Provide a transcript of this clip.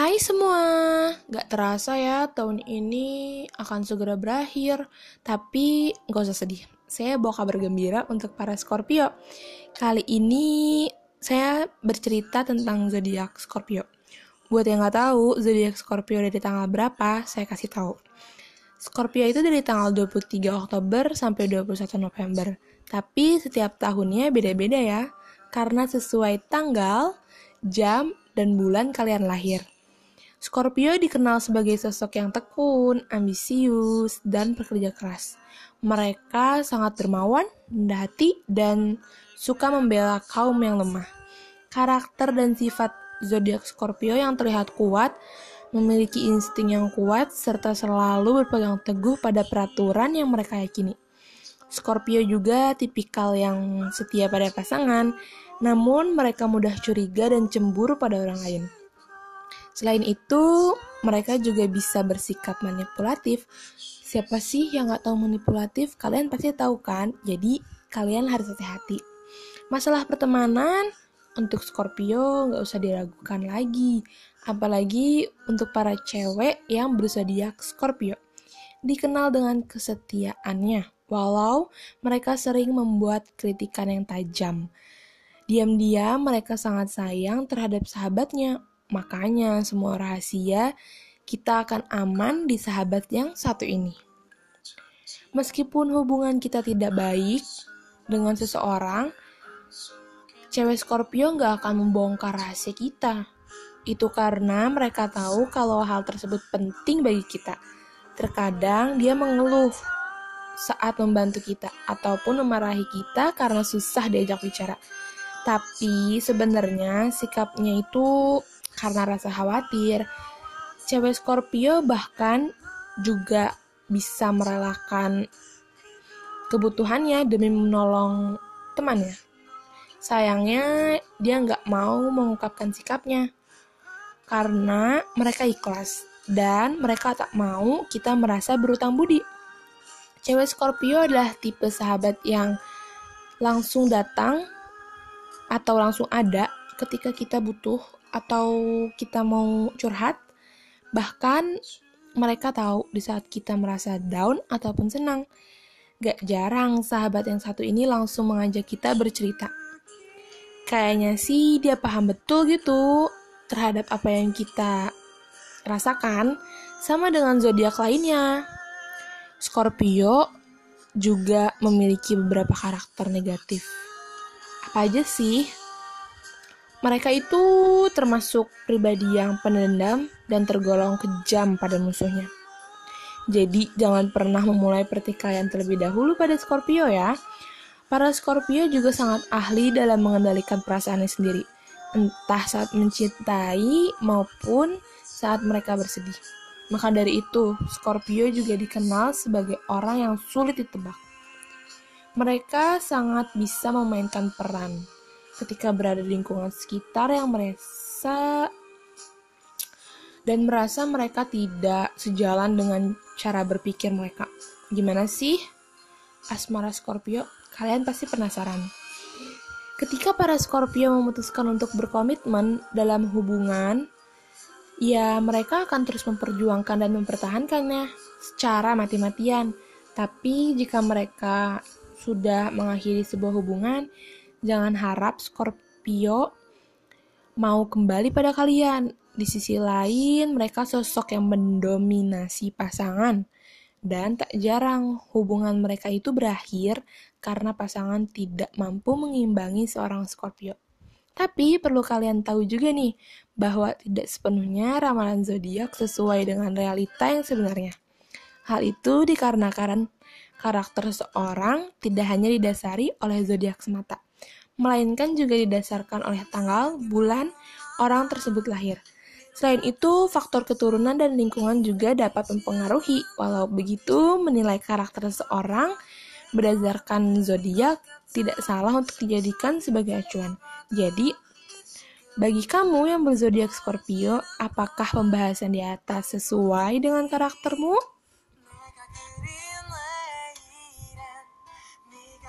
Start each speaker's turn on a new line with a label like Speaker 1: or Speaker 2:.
Speaker 1: Hai semua, gak terasa ya tahun ini akan segera berakhir, tapi gak usah sedih. Saya bawa kabar gembira untuk para Scorpio. Kali ini saya bercerita tentang zodiak Scorpio. Buat yang gak tahu zodiak Scorpio dari tanggal berapa, saya kasih tahu. Scorpio itu dari tanggal 23 Oktober sampai 21 November. Tapi setiap tahunnya beda-beda ya, karena sesuai tanggal, jam, dan bulan kalian lahir. Scorpio dikenal sebagai sosok yang tekun, ambisius, dan bekerja keras. Mereka sangat dermawan, rendah hati, dan suka membela kaum yang lemah. Karakter dan sifat zodiak Scorpio yang terlihat kuat, memiliki insting yang kuat, serta selalu berpegang teguh pada peraturan yang mereka yakini. Scorpio juga tipikal yang setia pada pasangan, namun mereka mudah curiga dan cemburu pada orang lain. Selain itu, mereka juga bisa bersikap manipulatif. Siapa sih yang gak tahu manipulatif? Kalian pasti tahu kan? Jadi, kalian harus hati-hati. Masalah pertemanan, untuk Scorpio gak usah diragukan lagi. Apalagi untuk para cewek yang berzodiak Scorpio. Dikenal dengan kesetiaannya, walau mereka sering membuat kritikan yang tajam. Diam-diam mereka sangat sayang terhadap sahabatnya, Makanya semua rahasia kita akan aman di sahabat yang satu ini. Meskipun hubungan kita tidak baik dengan seseorang, cewek Scorpio nggak akan membongkar rahasia kita. Itu karena mereka tahu kalau hal tersebut penting bagi kita. Terkadang dia mengeluh saat membantu kita ataupun memarahi kita karena susah diajak bicara. Tapi sebenarnya sikapnya itu karena rasa khawatir. Cewek Scorpio bahkan juga bisa merelakan kebutuhannya demi menolong temannya. Sayangnya dia nggak mau mengungkapkan sikapnya karena mereka ikhlas dan mereka tak mau kita merasa berutang budi. Cewek Scorpio adalah tipe sahabat yang langsung datang atau langsung ada ketika kita butuh atau kita mau curhat, bahkan mereka tahu di saat kita merasa down ataupun senang. Gak jarang sahabat yang satu ini langsung mengajak kita bercerita. Kayaknya sih dia paham betul gitu terhadap apa yang kita rasakan sama dengan zodiak lainnya. Scorpio juga memiliki beberapa karakter negatif. Apa aja sih? Mereka itu termasuk pribadi yang pendendam dan tergolong kejam pada musuhnya. Jadi jangan pernah memulai pertikaian terlebih dahulu pada Scorpio ya. Para Scorpio juga sangat ahli dalam mengendalikan perasaannya sendiri, entah saat mencintai maupun saat mereka bersedih. Maka dari itu, Scorpio juga dikenal sebagai orang yang sulit ditebak. Mereka sangat bisa memainkan peran ketika berada di lingkungan sekitar yang merasa dan merasa mereka tidak sejalan dengan cara berpikir mereka. Gimana sih asmara Scorpio? Kalian pasti penasaran. Ketika para Scorpio memutuskan untuk berkomitmen dalam hubungan, ya mereka akan terus memperjuangkan dan mempertahankannya secara mati-matian. Tapi jika mereka sudah mengakhiri sebuah hubungan, Jangan harap Scorpio mau kembali pada kalian. Di sisi lain, mereka sosok yang mendominasi pasangan. Dan tak jarang hubungan mereka itu berakhir karena pasangan tidak mampu mengimbangi seorang Scorpio. Tapi perlu kalian tahu juga nih, bahwa tidak sepenuhnya ramalan zodiak sesuai dengan realita yang sebenarnya. Hal itu dikarenakan karakter seorang tidak hanya didasari oleh zodiak semata, melainkan juga didasarkan oleh tanggal, bulan, orang tersebut lahir. Selain itu, faktor keturunan dan lingkungan juga dapat mempengaruhi. Walau begitu, menilai karakter seseorang berdasarkan zodiak tidak salah untuk dijadikan sebagai acuan. Jadi, bagi kamu yang berzodiak Scorpio, apakah pembahasan di atas sesuai dengan karaktermu?